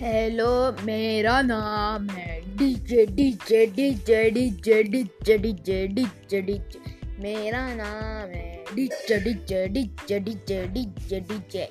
hello मेरा नाम है DJ DJ DJ DJ DJ DJ DJ DJ मेरा नाम है DJ DJ DJ DJ DJ DJ